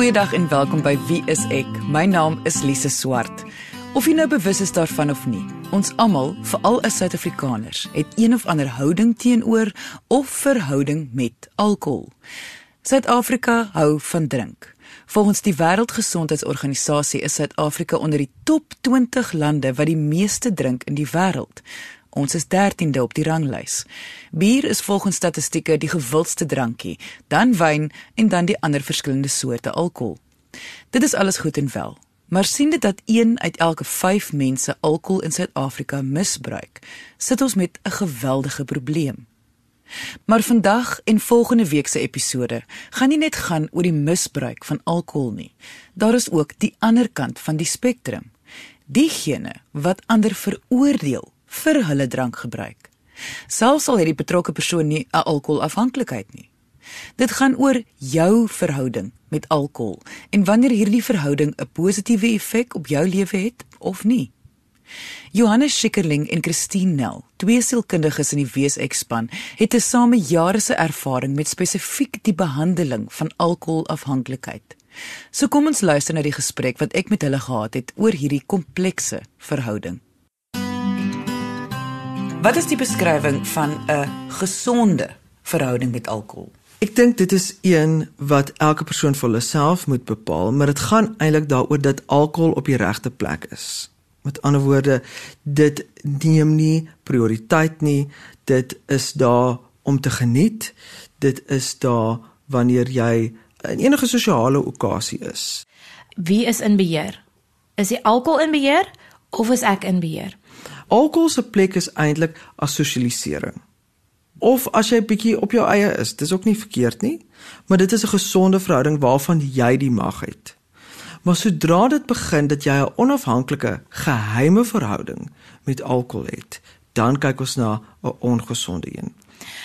Goeiedag en welkom by Wie is ek? My naam is Lise Swart. Of jy nou bewus is daarvan of nie, ons almal, veral as Suid-Afrikaners, het een of ander houding teenoor of verhouding met alkohol. Suid-Afrika hou van drink. Volgens die Wêreldgesondheidsorganisasie is Suid-Afrika onder die top 20 lande wat die meeste drink in die wêreld. Ons is 13de op die ranglys. Bier is volgens statistieke die gewildste drankie, dan wyn en dan die ander verskillende soorte alkohol. Dit is alles goed en wel, maar sien dit dat 1 uit elke 5 mense alkohol in Suid-Afrika misbruik, sit ons met 'n geweldige probleem. Maar vandag en volgende week se episode gaan nie net gaan oor die misbruik van alkohol nie. Daar is ook die ander kant van die spektrum. Diegene wat ander veroordeel vir hulle drankgebruik. Selfs al het die betrokke persoon nie 'n alkoholafhanklikheid nie. Dit gaan oor jou verhouding met alkohol en wanneer hierdie verhouding 'n positiewe effek op jou lewe het of nie. Johannes Schikkerling en Christine Nel, twee sielkundiges in die WSX-span, het 'n same jare se ervaring met spesifiek die behandeling van alkoholafhanklikheid. So kom ons luister na die gesprek wat ek met hulle gehad het oor hierdie komplekse verhouding. Wat is die beskrywing van 'n gesonde verhouding met alkohol? Ek dink dit is een wat elke persoon vir hulself moet bepaal, maar dit gaan eintlik daaroor dat alkohol op die regte plek is. Met ander woorde, dit neem nie prioriteit nie. Dit is daar om te geniet. Dit is daar wanneer jy in enige sosiale okasie is. Wie is in beheer? Is die alkohol in beheer of is ek in beheer? Alkohol se plek is eintlik as sosialisering. Of as jy bietjie op jou eie is, dis ook nie verkeerd nie, maar dit is 'n gesonde verhouding waarvan jy die mag het. Maar sodra dit begin dat jy 'n onafhanklike, geheime verhouding met alkohol het, dan kyk ons na 'n ongesonde een.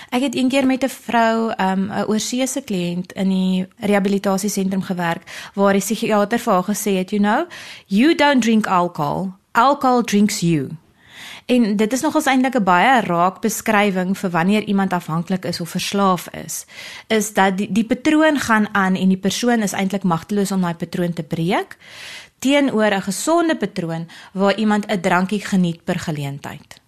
Ek het eendag met 'n vrou, 'n um, oorseese kliënt in die rehabilitasiesentrum gewerk waar die psigiater vir haar gesê het, "You know, you don't drink alcohol. Alcohol drinks you." En dit is nogals eintlik 'n baie raak beskrywing vir wanneer iemand afhanklik is of verslaaf is, is dat die, die patroon gaan aan en die persoon is eintlik magteloos om daai patroon te breek teenoor 'n gesonde patroon waar iemand 'n drankie geniet per geleentheid.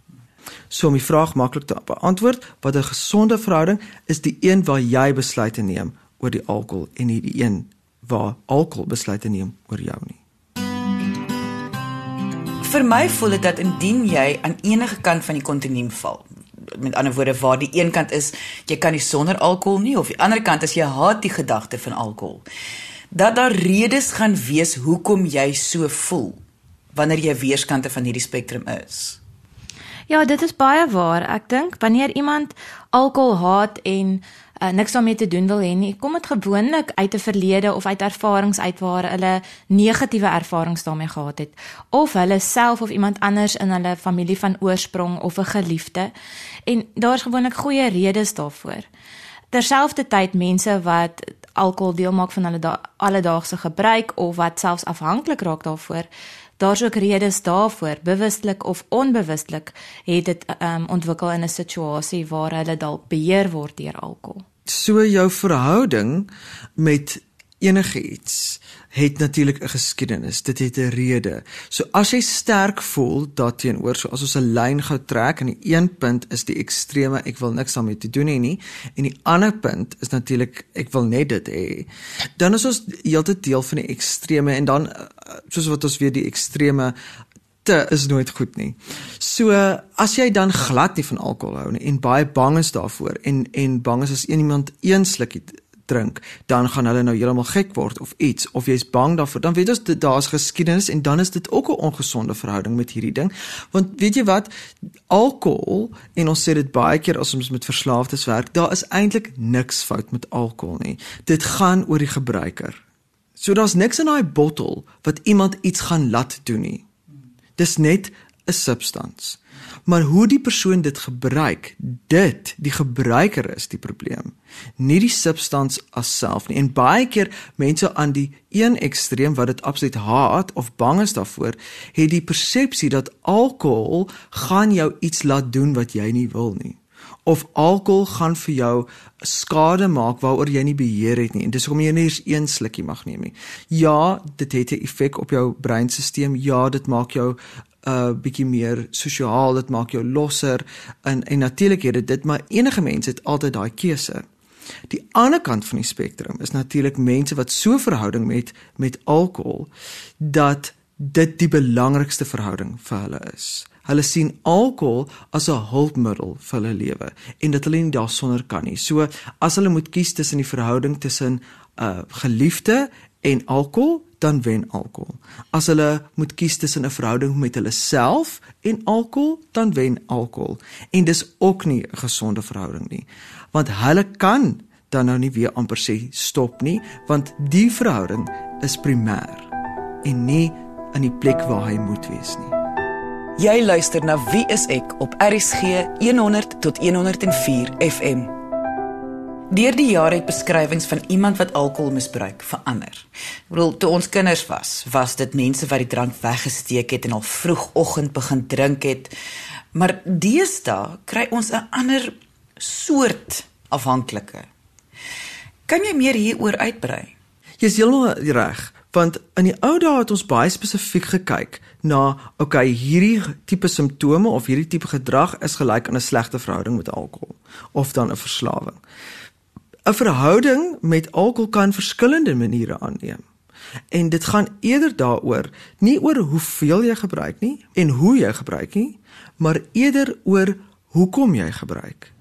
So om die vraag maklik te beantwoord, wat 'n gesonde verhouding is die een waar jy besluite neem oor die alkohol en nie die een waar alkohol besluite neem oor jou nie. Vir my voel dit dat indien jy aan enige kant van die kontinuum val, met ander woorde waar die een kant is jy kan nie sonder alkohol nie of die ander kant is jy haat die gedagte van alkohol. Dat daar redes gaan wees hoekom jy so voel wanneer jy weerskante van hierdie spektrum is. Ja, dit is baie waar. Ek dink wanneer iemand alkohol haat en uh, niks daarmee te doen wil hê nie. Kom dit gewoonlik uit 'n verlede of uit ervarings uit waar hulle negatiewe ervarings daarmee gehad het of hulle self of iemand anders in hulle familie van oorsprong of 'n geliefde. En daar's gewoonlik goeie redes daarvoor. Terselfdertyd mense wat alkohol deel maak van hulle alledaagse gebruik of wat selfs afhanklik raak daarvoor Daar's ook redes daarvoor, bewustelik of onbewustelik, het dit um, ontwikkel in 'n situasie waar hulle dalk beheer word deur alkohol. So jou verhouding met enigiets het natuurlik 'n geskiedenis. Dit het 'n rede. So as jy sterk voel daarteenoor, so as ons 'n lyn gou trek en die een punt is die extreme ek wil niks daarmee te doen hê nie en die ander punt is natuurlik ek wil net dit hê. Dan is ons heeltyd deel van die extreme en dan eh, soos wat ons weet die extreme te is nooit goed nie. So as jy dan glad nie van alkohol hou nie en baie bang is daarvoor en en bang is as iemand een slukkie drink, dan gaan hulle nou heeltemal gek word of iets of jy's bang daarvoor. Dan weet ons dit daar's geskiedenis en dan is dit ook 'n ongesonde verhouding met hierdie ding. Want weet jy wat? Alkohol en ons sê dit baie keer as ons met verslaafdes werk, daar is eintlik niks fout met alkohol nie. Dit gaan oor die gebruiker. So daar's niks in daai bottel wat iemand iets gaan laat doen nie. Dis net 'n substans. Maar hoe die persoon dit gebruik, dit, die gebruiker is die probleem. Nie die substans as self nie. En baie keer mense aan die een ekstreem wat dit absoluut haat of bang is daarvoor, het die persepsie dat alkohol gaan jou iets laat doen wat jy nie wil nie of alkohol gaan vir jou skade maak waaroor jy nie beheer het nie en dis hoekom jy nie eens een slukkie mag neem nie. Ja, dit het 'n effek op jou breinstelsel. Ja, dit maak jou uh, bietjie meer sosiaal, dit maak jou losser en en natuurlik het dit dit maar enige mens het altyd daai keuse. Die ander kant van die spektrum is natuurlik mense wat so verhouding met met alkohol dat dit die belangrikste verhouding vir hulle is. Hulle sien alkohol as 'n hulpmiddel vir hulle lewe en dat hulle nie daarsonder kan nie. So as hulle moet kies tussen die verhouding tussen 'n uh, geliefde en alkohol, dan wen alkohol. As hulle moet kies tussen 'n verhouding met hulle self en alkohol, dan wen alkohol. En dis ook nie 'n gesonde verhouding nie. Want hulle kan dan nou nie weer amper sê stop nie, want die verhouding is primêr en nie in die plek waar hy moet wees nie. Jy luister na Wie is ek op RCG 100 tot 104 FM. Deur die jare het beskrywings van iemand wat alkohol misbruik verander. Ek bedoel, toe ons kinders was, was dit mense wat die drank weggesteek het en al vroegoggend begin drink het. Maar deesdae kry ons 'n ander soort afhanklike. Kan jy meer hieroor uitbrei? Jy's heeltemal reg want in die ou dae het ons baie spesifiek gekyk na okay hierdie tipe simptome of hierdie tipe gedrag is gelyk aan 'n slegte verhouding met alkohol of dan 'n verslawing. 'n Verhouding met alkohol kan verskillende maniere aanneem. En dit gaan eerder daaroor nie oor hoeveel jy gebruik nie en hoe jy gebruik nie, maar eerder oor hoekom jy gebruik.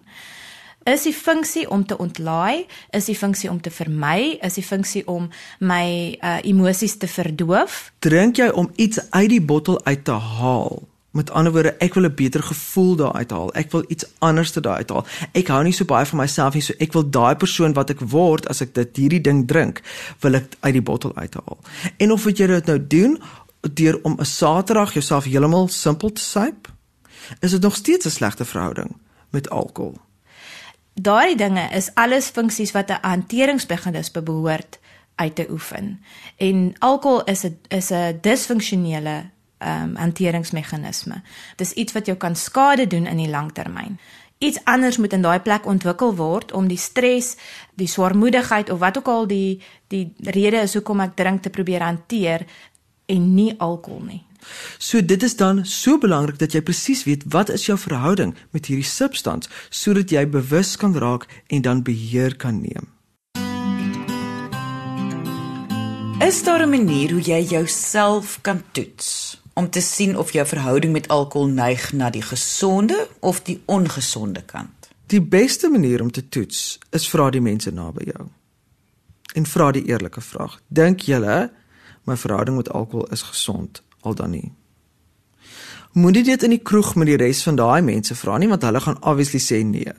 Is die funksie om te ontlaai, is die funksie om te vermy, is die funksie om my uh, emosies te verdoof? Drink jy om iets uit die bottel uit te haal? Met ander woorde, ek wil 'n beter gevoel daar uithaal. Ek wil iets anders te daai uithaal. Ek hou nie so baie van myself nie, so ek wil daai persoon wat ek word as ek dit hierdie ding drink, wil ek uit die bottel uithaal. En of wat jy dit nou doen deur om 'n Saterdag jouself heeltemal simpel te syp, is dit nog steeds 'n slegte verhouding met alkohol. Daardie dinge is alles funksies wat 'n hanteringsmeganisme behoort uit te oefen. En alkohol is 'n is 'n disfunksionele ehm um, hanteringsmeganisme. Dis iets wat jou kan skade doen in die langtermyn. Iets anders moet in daai plek ontwikkel word om die stres, die swaarmoedigheid of wat ook al die die rede is hoekom ek drink te probeer hanteer en nie alkohol nie. So dit is dan so belangrik dat jy presies weet wat is jou verhouding met hierdie substans sodat jy bewus kan raak en dan beheer kan neem. Is daar 'n manier hoe jy jouself kan toets om te sien of jou verhouding met alkohol neig na die gesonde of die ongesonde kant? Die beste manier om te toets is vra die mense naby jou. En vra die eerlike vraag: Dink julle my verhouding met alkohol is gesond? al dan nie. Moenie dit in die kroeg met die res van daai mense vra nie want hulle gaan obviously sê nee.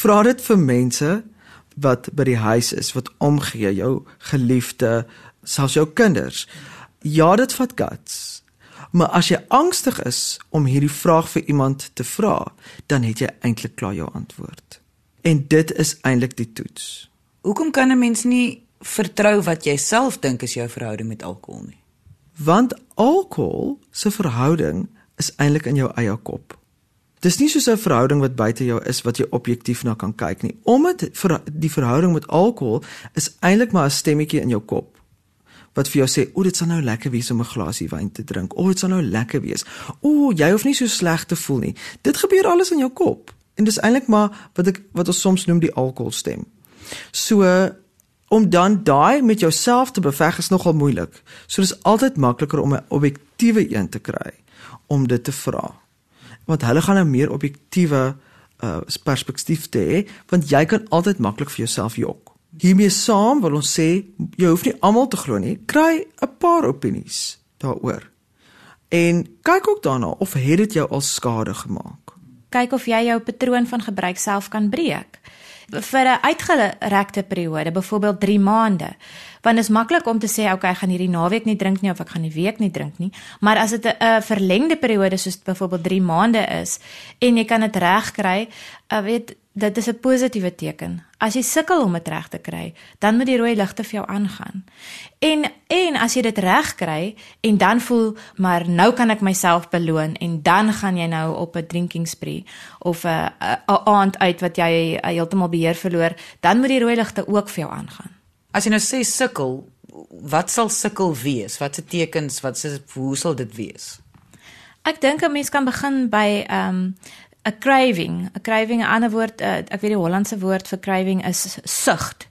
Vra dit vir mense wat by die huis is, wat omgee, jou geliefde, selfs jou kinders. Ja, dit vat guts. Maar as jy angstig is om hierdie vraag vir iemand te vra, dan het jy eintlik klaar jou antwoord. En dit is eintlik die toets. Hoekom kan 'n mens nie vertrou wat jy self dink is jou verhouding met alkohol nie? want alkohol se verhouding is eintlik in jou eie kop. Dis nie soos 'n verhouding wat buite jou is wat jy objektief na kan kyk nie. Omdat die verhouding met alkohol is eintlik maar 'n stemmetjie in jou kop wat vir jou sê, "O, dit sal nou lekker wees om 'n glasie wyn te drink. O, dit sal nou lekker wees. O, jy hoef nie so sleg te voel nie." Dit gebeur alles in jou kop. En dis eintlik maar wat ek wat ons soms noem die alkoholstem. So om dan daai met jouself te beveg is nogal moeilik. So dis altyd makliker om 'n objektiewe een te kry om dit te vra. Want hulle gaan 'n meer objektiewe uh perspektief hê, want jy kan altyd maklik vir jouself jok. Hiermee saam wil ons sê jy hoef nie almal te glo nie. Kry 'n paar opinies daaroor. En kyk ook daarna of het dit jou al skade gemaak. Kyk of jy jou patroon van gebruik self kan breek vir 'n uitgerekte periode, byvoorbeeld 3 maande. Want dit is maklik om te sê, okay, ek gaan hierdie naweek nie drink nie of ek gaan die week nie drink nie, maar as dit 'n verlengde periode soos byvoorbeeld 3 maande is en jy kan dit regkry, uh, weet dit is 'n positiewe teken. As jy sukkel om dit reg te kry, dan moet die rooi ligte vir jou aangaan. En en as jy dit reg kry en dan voel maar nou kan ek myself beloon en dan gaan jy nou op 'n drinking spree of 'n 'n aand uit wat jy heeltemal beheer verloor, dan moet die rooi ligte ook vir jou aangaan. As jy nou sê sukkel, wat sal sukkel wees? Wat se tekens, wat se hoe sal dit wees? Ek dink 'n mens kan begin by ehm um, 'n craving. 'n Craving, 'n ander woord, uh, ek weet die Hollandse woord vir craving is sugt.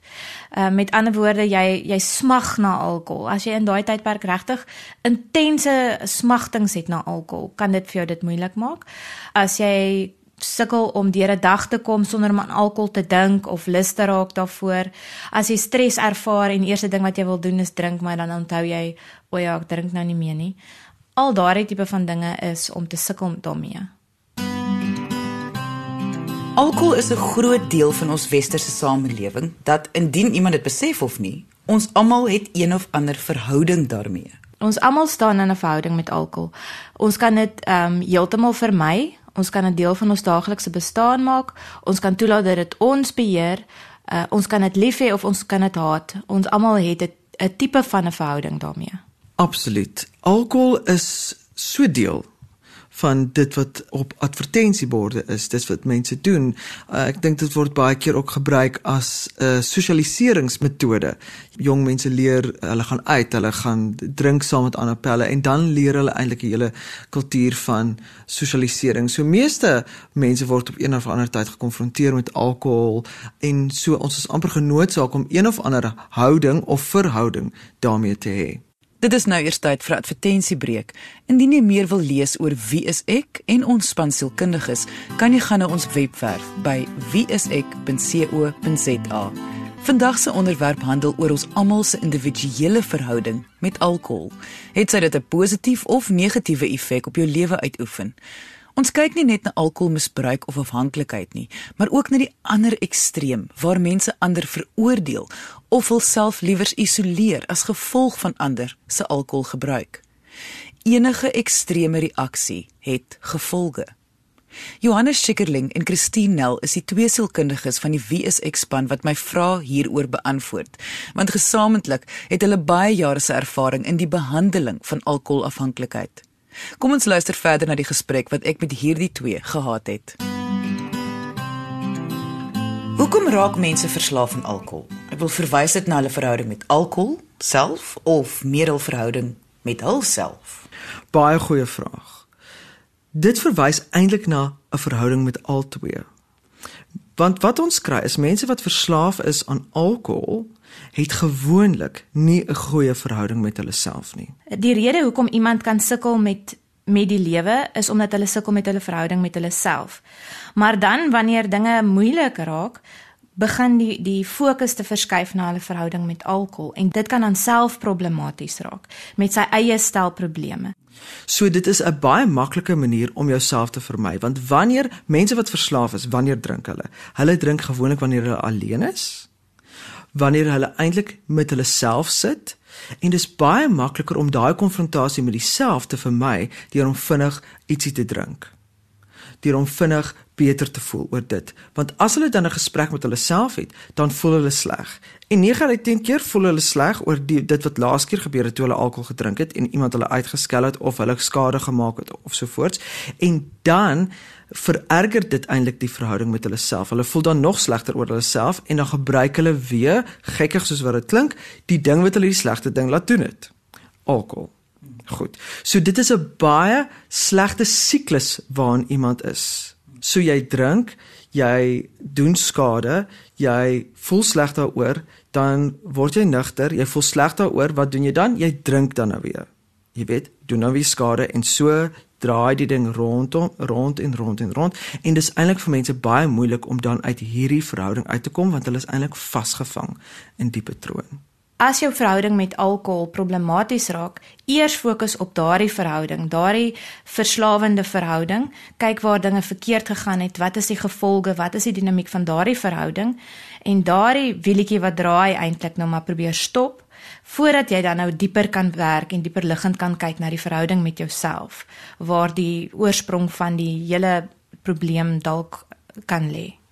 Uh, met ander woorde, jy jy smag na alkohol. As jy in daai tydperk regtig intense smagtings het na alkohol, kan dit vir jou dit moeilik maak. As jy sukkel om deur 'n dag te kom sonder om aan alkohol te dink of lus te raak daarvoor. As jy stres ervaar en eerste ding wat jy wil doen is drink, maar dan onthou jy, o ja, ek drink nou nie meer nie. Al daardie tipe van dinge is om te sukkel daarmee. Alkohol is 'n groot deel van ons westerse samelewing dat indien iemand dit besef of nie, ons almal het een of ander verhouding daarmee. Ons almal staan in 'n verhouding met alkohol. Ons kan dit ehm um, heeltemal vermy. Ons kan 'n deel van ons daaglikse bestaan maak. Ons kan toelaat dat dit ons beheer. Uh, ons kan dit lief hê of ons kan dit haat. Ons almal het 'n tipe van 'n verhouding daarmee. Absoluut. Alkohol is so deel van dit wat op advertensieborde is, dis wat mense doen. Uh, ek dink dit word baie keer ook gebruik as 'n uh, sosialiseringsmetode. Jong mense leer, hulle gaan uit, hulle gaan drink saam met ander pelle en dan leer hulle eintlik 'n hele kultuur van sosialisering. So meeste mense word op een of ander tyd gekonfronteer met alkohol en so ons is amper genoodsaak om een of ander houding of verhouding daarmee te hê. Dit is nou eers tyd vir advertensiebreek. Indien jy meer wil lees oor wie is ek en ons span sielkundiges, kan jy gaan na ons webwerf by wieisek.co.za. Vandag se onderwerp handel oor ons almal se individuele verhouding met alkohol. Het sy dit 'n positief of negatiewe effek op jou lewe uitoefen? Ons kyk nie net na alkoholmisbruik of afhanklikheid nie, maar ook na die ander ekstreem waar mense ander veroordeel of hulself liewers isoleer as gevolg van ander se alkoholgebruik. Enige ekstreme reaksie het gevolge. Johannes Schikkerling en Christine Nel is die twee sielkundiges van die Wie is ek span wat my vrae hieroor beantwoord, want gesamentlik het hulle baie jare se ervaring in die behandeling van alkoholafhanklikheid. Kom ons luister verder na die gesprek wat ek met hierdie twee gehad het. Hoekom raak mense verslaaf aan alkohol? Ek wil verwys dit na hulle verhouding met alkohol self of meer hul verhouding met hulself. Baie goeie vraag. Dit verwys eintlik na 'n verhouding met albei. Want wat ons kry is mense wat verslaaf is aan alkohol het gewoonlik nie 'n goeie verhouding met hulle self nie. Die rede hoekom iemand kan sukkel met met die lewe is omdat hulle sukkel met hulle verhouding met hulle self. Maar dan wanneer dinge moeilik raak, begin die die fokus te verskuif na hulle verhouding met alkohol en dit kan dan self problematies raak met sy eie stel probleme. So dit is 'n baie maklike manier om jouself te vermy want wanneer mense wat verslaaf is, wanneer drink hulle? Hulle drink gewoonlik wanneer hulle alleen is wanneer hulle eintlik met hulle self sit en dis baie makliker om daai konfrontasie met jouself te vermy deur om vinnig ietsie te drink. Deur om vinnig beter te voel oor dit, want as hulle dan 'n gesprek met hulle self het, dan voel hulle sleg. En 9 uit 10 keer voel hulle sleg oor die dit wat laas keer gebeur het toe hulle alkohol gedrink het en iemand hulle uitgeskel het of hulle skade gemaak het of so voorts. En dan vererger dit eintlik die verhouding met hulle self. Hulle voel dan nog slegter oor hulle self en dan gebruik hulle weer, gekkig soos wat dit klink, die ding wat hulle die slegste ding laat doen het. Alkohol. Goed. So dit is 'n baie slegte siklus waarin iemand is. So jy drink, jy doen skade, jy voel sleg daaroor, dan word jy nigter, jy voel sleg daaroor, wat doen jy dan? Jy drink dan nou weer. Jy weet, doen nou weer skade en so draai die ding rondom rond en rond en rond en dis eintlik vir mense baie moeilik om dan uit hierdie verhouding uit te kom want hulle is eintlik vasgevang in die patroon. As jou verhouding met alkohol problematies raak, eers fokus op daardie verhouding, daardie verslawende verhouding, kyk waar dinge verkeerd gegaan het, wat is die gevolge, wat is die dinamiek van daardie verhouding en daardie wielietjie wat draai eintlik nou maar probeer stop voordat jy dan nou dieper kan werk en dieper liggend kan kyk na die verhouding met jouself waar die oorsprong van die hele probleem dalk kan lê.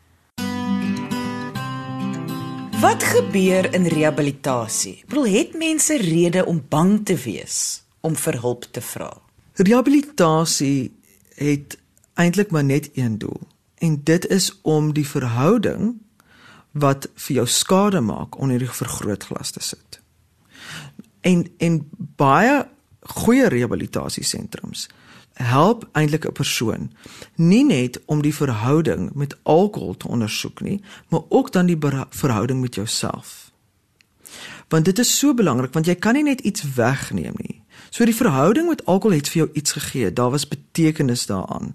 Wat gebeur in rehabilitasie? Ek bedoel, het mense rede om bang te wees om vir hulp te vra? Rehabilitasie het eintlik maar net een doel en dit is om die verhouding wat vir jou skade maak onder die vergrootglas te sit. En en baie goeie rehabilitasiesentrums help eintlik 'n persoon nie net om die verhouding met alkohol te ondersoek nie, maar ook dan die verhouding met jouself. Want dit is so belangrik want jy kan nie net iets wegneem nie. So die verhouding met alkohol het vir jou iets gegee. Daar was betekenis daaraan.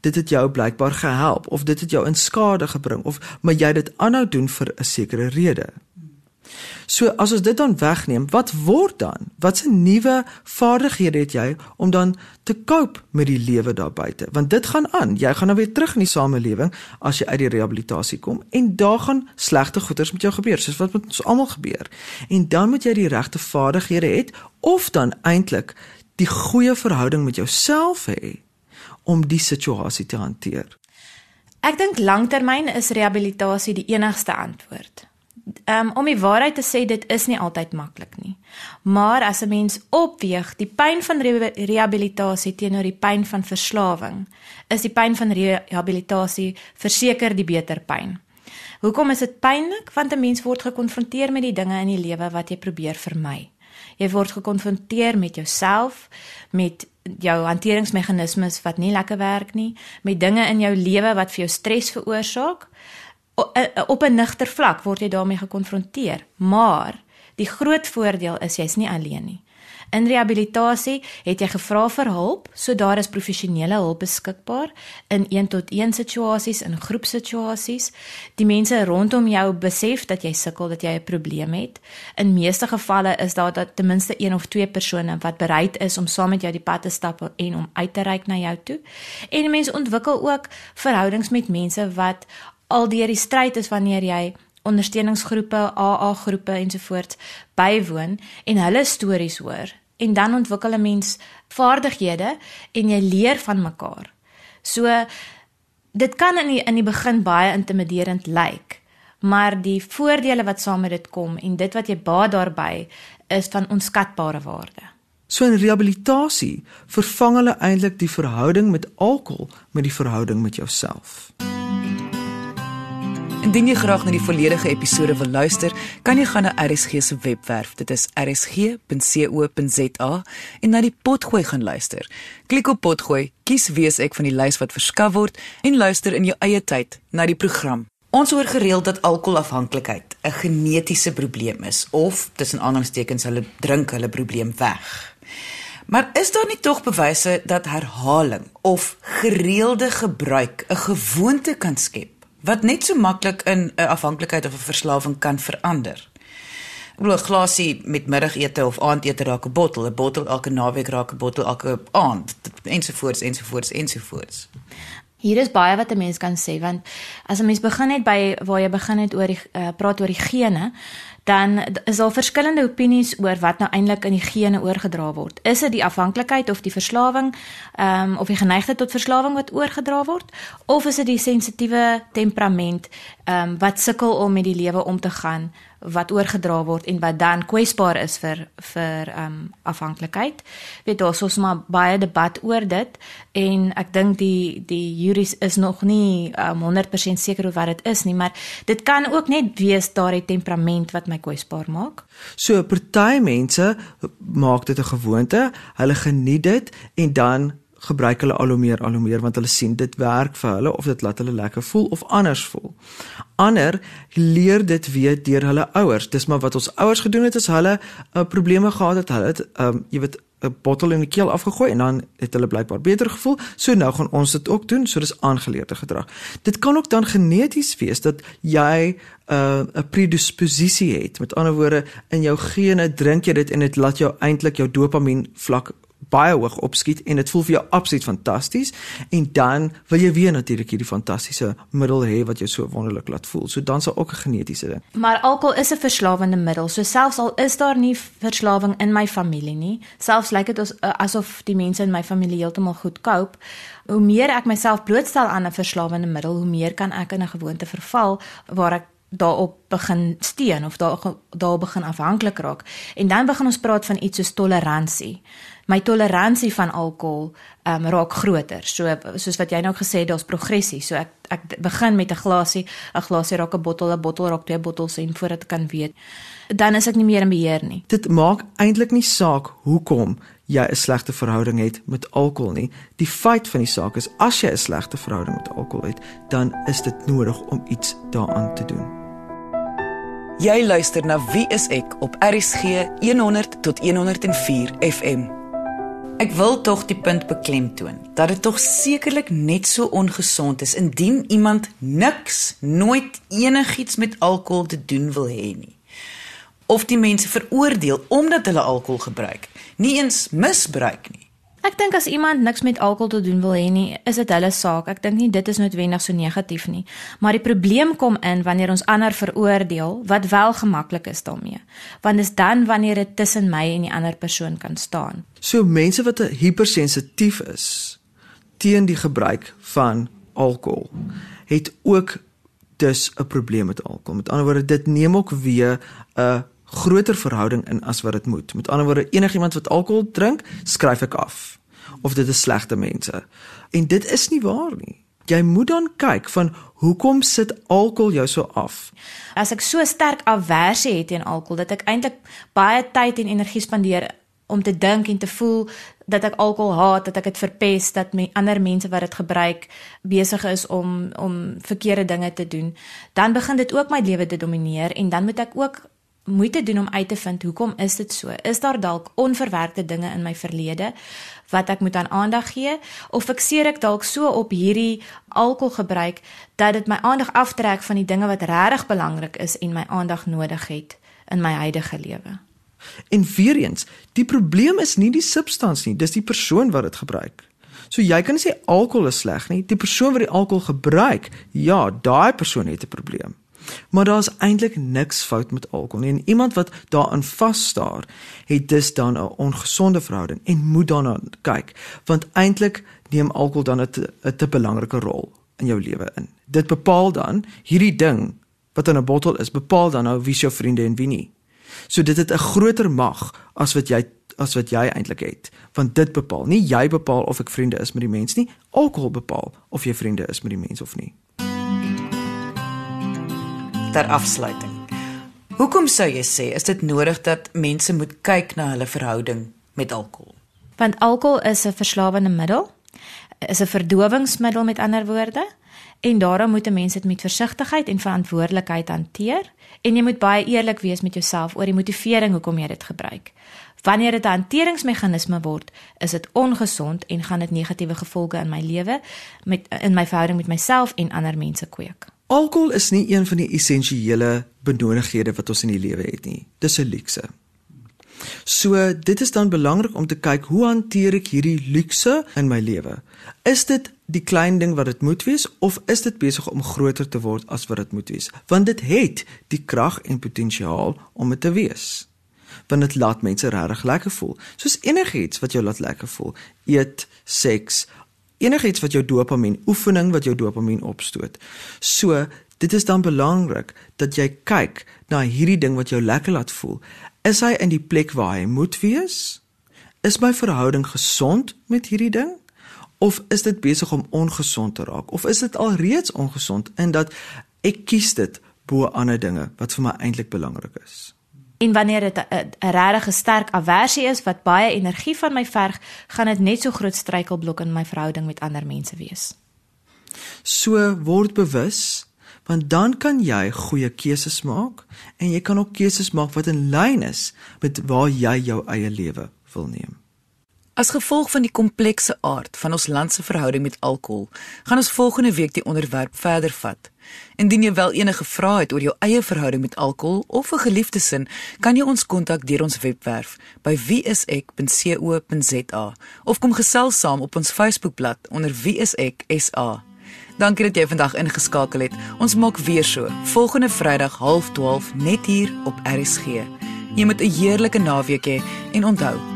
Dit het jou blykbaar gehelp of dit het jou in skade gebring of maar jy dit aanhou doen vir 'n sekere rede. So as ons dit dan wegneem, wat word dan? Watse nuwe vaardighede het jy om dan te cope met die lewe daar buite? Want dit gaan aan. Jy gaan nou weer terug in die samelewing as jy uit die rehabilitasie kom en daar gaan slegte goeders met jou gebeur, soos wat met ons almal gebeur. En dan moet jy die regte vaardighede hê of dan eintlik die goeie verhouding met jouself hê om die situasie te hanteer. Ek dink langtermyn is rehabilitasie die enigste antwoord um, om die waarheid te sê dit is nie altyd maklik nie. Maar as 'n mens opweeg die pyn van re rehabilitasie teenoor die pyn van verslawing, is die pyn van rehabilitasie verseker die beter pyn. Hoekom is dit pynlik? Want 'n mens word gekonfronteer met die dinge in die lewe wat jy probeer vermy. Jy word gekonfronteer met jouself, met jou hanteringsmeganismes wat nie lekker werk nie, met dinge in jou lewe wat vir jou stres veroorsaak op 'n nigter vlak word jy daarmee gekonfronteer, maar die groot voordeel is jy's nie alleen nie. In rehabilitasie het jy gevra vir hulp, so daar is professionele hulp beskikbaar in 1 tot 1 situasies, in groepsituasies. Die mense rondom jou besef dat jy sukkel, dat jy 'n probleem het. In meeste gevalle is daar dat ten minste een of twee persone wat bereid is om saam met jou die pad te stap en om uit te reik na jou toe. En mense ontwikkel ook verhoudings met mense wat al deur die stryd is wanneer jy ondersteuningsgroepe, AA groepe ensovoorts bywoon en hulle stories hoor en dan ontwikkel 'n mens vaardighede en jy leer van mekaar. So dit kan in die, in die begin baie intimiderend lyk, maar die voordele wat saam met dit kom en dit wat jy baat daarbey is van onskatbare waarde. So in rehabilitasie vervang hulle eintlik die verhouding met alkohol met die verhouding met jouself. Indien jy graag na die volledige episode wil luister, kan jy gaan na RSG se webwerf. Dit is rsg.co.za en na die potgooi gaan luister. Klik op potgooi, kies wees ek van die lys wat verskaf word en luister in jou eie tyd na die program. Ons hoor gereeld dat alkoholafhanklikheid 'n genetiese probleem is of tussen aanhalingstekens hulle drink hulle probleem weg. Maar is daar nie tog bewyse dat herhaling of gereelde gebruik 'n gewoonte kan skep? Wat net so maklik in 'n afhanklikheid of 'n verslawing kan verander. Ek bedoel 'n glasie met middagete of aandete raak 'n bottel, 'n bottel elke naweek raak 'n bottel elke aand ensovoorts ensovoorts ensovoorts. Hier is baie wat 'n mens kan sê want as 'n mens begin net by waar jy begin het oor die uh, praat oor die gene, dan is daar verskillende opinies oor wat nou eintlik in die gene oorgedra word. Is dit die afhanklikheid of die verslawing, ehm um, of die geneigtheid tot verslawing wat oorgedra word of is dit die sensitiewe temperament ehm um, wat sukkel om met die lewe om te gaan wat oorgedra word en wat dan kwesbaar is vir vir ehm um, afhanklikheid. Weet daar's ons maar baie debat oor dit en ek dink die die juris is nog nie um, 100% seker oor wat dit is nie, maar dit kan ook net wees daardie temperament wat my kwesbaar maak. So party mense maak dit 'n gewoonte, hulle geniet dit en dan gebruik hulle al hoe meer al hoe meer want hulle sien dit werk vir hulle of dit laat hulle lekker voel of anders voel. Ander leer dit weer deur hulle ouers. Dis maar wat ons ouers gedoen het as hulle uh, probleme gehad het, hulle het um, jy weet 'n bottel in die keel afgegooi en dan het hulle blykbaar beter gevoel. So nou gaan ons dit ook doen. So dis aangeleerde gedrag. Dit kan ook dan geneties wees dat jy 'n uh, predisposisie het. Met ander woorde, in jou gene drink jy dit en dit laat jou eintlik jou dopamien vlak baie hoog opskiet en dit voel vir jou absoluut fantasties en dan wil jy weer natuurlik hierdie fantastiese middel hê wat jou so wonderlik laat voel. So dan sal ook 'n genetiese ding. Maar alkohol is 'n verslawende middel. So selfs al is daar nie verslawing in my familie nie, selfs lyk dit eh, asof die mense in my familie heeltemal goed cope, hoe meer ek myself blootstel aan 'n verslawende middel, hoe meer kan ek in 'n gewoonte verval waar ek daarop begin steun of daar daar begin afhanklik raak. En dan begin ons praat van iets soos toleransie. My toleransie van alkohol um, raak groter. So soos wat jy nou gesê het, daar's progressie. So ek ek begin met 'n glasie, 'n glasie raak 'n bottel, 'n bottel raak twee bottels en voordat ek kan weet, dan is ek nie meer in beheer nie. Dit maak eintlik nie saak hoekom jy 'n slegte verhouding het met alkohol nie. Die feit van die saak is as jy 'n slegte verhouding met alkohol het, dan is dit nodig om iets daaraan te doen. Jy luister na Wie is ek op RCG 100 tot 104 FM. Ek wil tog die punt beklemtoon dat dit tog sekerlik net so ongesond is indien iemand niks, nooit enigiets met alkohol te doen wil hê nie. Of die mense veroordeel omdat hulle alkohol gebruik nie eens misbruik nie. Ek dink as iemand niks met alkohol te doen wil hê nie, is dit hulle saak. Ek dink nie dit is noodwendig so negatief nie. Maar die probleem kom in wanneer ons ander veroordeel wat wel gemaklik is daarmee. Want dis dan wanneer dit tussen my en die ander persoon kan staan. So mense wat hypersensitief is teen die gebruik van alkohol het ook dus 'n probleem met alkohol. Met ander woorde, dit neem ook weer 'n groter verhouding in as wat dit moet. Met ander woorde, enigiemand wat alkohol drink, skryf ek af. Of dit is slegte mense. En dit is nie waar nie. Jy moet dan kyk van hoekom sit alkohol jou so af? As ek so sterk aversie het teen alkohol dat ek eintlik baie tyd en energie spandeer om te dink en te voel dat ek alkohol haat, dat ek dit verpes, dat my ander mense wat dit gebruik besig is om om verkeerde dinge te doen, dan begin dit ook my lewe te domineer en dan moet ek ook moeite doen om uit te vind hoekom is dit so? Is daar dalk onverwerkte dinge in my verlede wat ek moet aan aandag gee of fikseer ek dalk so op hierdie alkoholgebruik dat dit my aandag aftrek van die dinge wat regtig belangrik is en my aandag nodig het in my huidige lewe? En weer eens, die probleem is nie die substansie nie, dis die persoon wat dit gebruik. So jy kan sê alkohol is sleg nie, die persoon wat die alkohol gebruik, ja, daai persoon het 'n probleem. Maar daar's eintlik niks fout met alkohol nie. En iemand wat daaraan vasstaar, het dus dan 'n ongesonde verhouding en moet daarna kyk, want eintlik neem alkohol dan 'n te belangrike rol in jou lewe in. Dit bepaal dan hierdie ding wat in 'n bottel is, bepaal dan nou wie jou vriende en wie nie. So dit het 'n groter mag as wat jy as wat jy eintlik het, want dit bepaal nie jy bepaal of ek vriende is met die mens nie, alkohol bepaal of jy vriende is met die mens of nie ter afsluiting. Hoekom sou jy sê is dit nodig dat mense moet kyk na hulle verhouding met alkohol? Want alkohol is 'n verslawende middel, is 'n verdowingsmiddel met ander woorde, en daarom moet 'n mens dit met versigtigheid en verantwoordelikheid hanteer en jy moet baie eerlik wees met jouself oor die motivering hoekom jy dit gebruik. Wanneer dit 'n hanteringsmeganisme word, is dit ongesond en gaan dit negatiewe gevolge in my lewe met in my verhouding met myself en ander mense kweek. Alkohol is nie een van die essensiële benodighede wat ons in die lewe het nie. Dis 'n luukse. So, dit is dan belangrik om te kyk hoe hanteer ek hierdie luukse in my lewe? Is dit die klein ding wat dit moet wees of is dit besig om groter te word as wat dit moet wees? Want dit het die krag en potensiaal om dit te wees. Want dit laat mense regtig lekker voel. Soos enigiets wat jou laat lekker voel. Eet, seks, enigiets wat jou dopamien, oefening wat jou dopamien opstoot. So, dit is dan belangrik dat jy kyk na hierdie ding wat jou lekker laat voel. Is hy in die plek waar hy moet wees? Is my verhouding gesond met hierdie ding? Of is dit besig om ongesond te raak? Of is dit alreeds ongesond in dat ek kies dit bo ander dinge wat vir my eintlik belangrik is? En wanneer dit 'n regtig sterk aversie is wat baie energie van my verg, gaan dit net so groot struikelblok in my verhouding met ander mense wees. So word bewus, want dan kan jy goeie keuses maak en jy kan ook keuses maak wat in lyn is met waar jy jou eie lewe wil neem. As gevolg van die komplekse aard van ons land se verhouding met alkohol, gaan ons volgende week die onderwerp verder vat. Indien jy wel enige vrae het oor jou eie verhouding met alkohol of 'n geliefde sin, kan jy ons kontak deur ons webwerf by wieisek.co.za of kom gesels saam op ons Facebookblad onder wieiseksa. Dankie dat jy vandag ingeskakel het. Ons maak weer so volgende Vrydag 12:30 net hier op RSG. Jy moet 'n heerlike naweek hê en onthou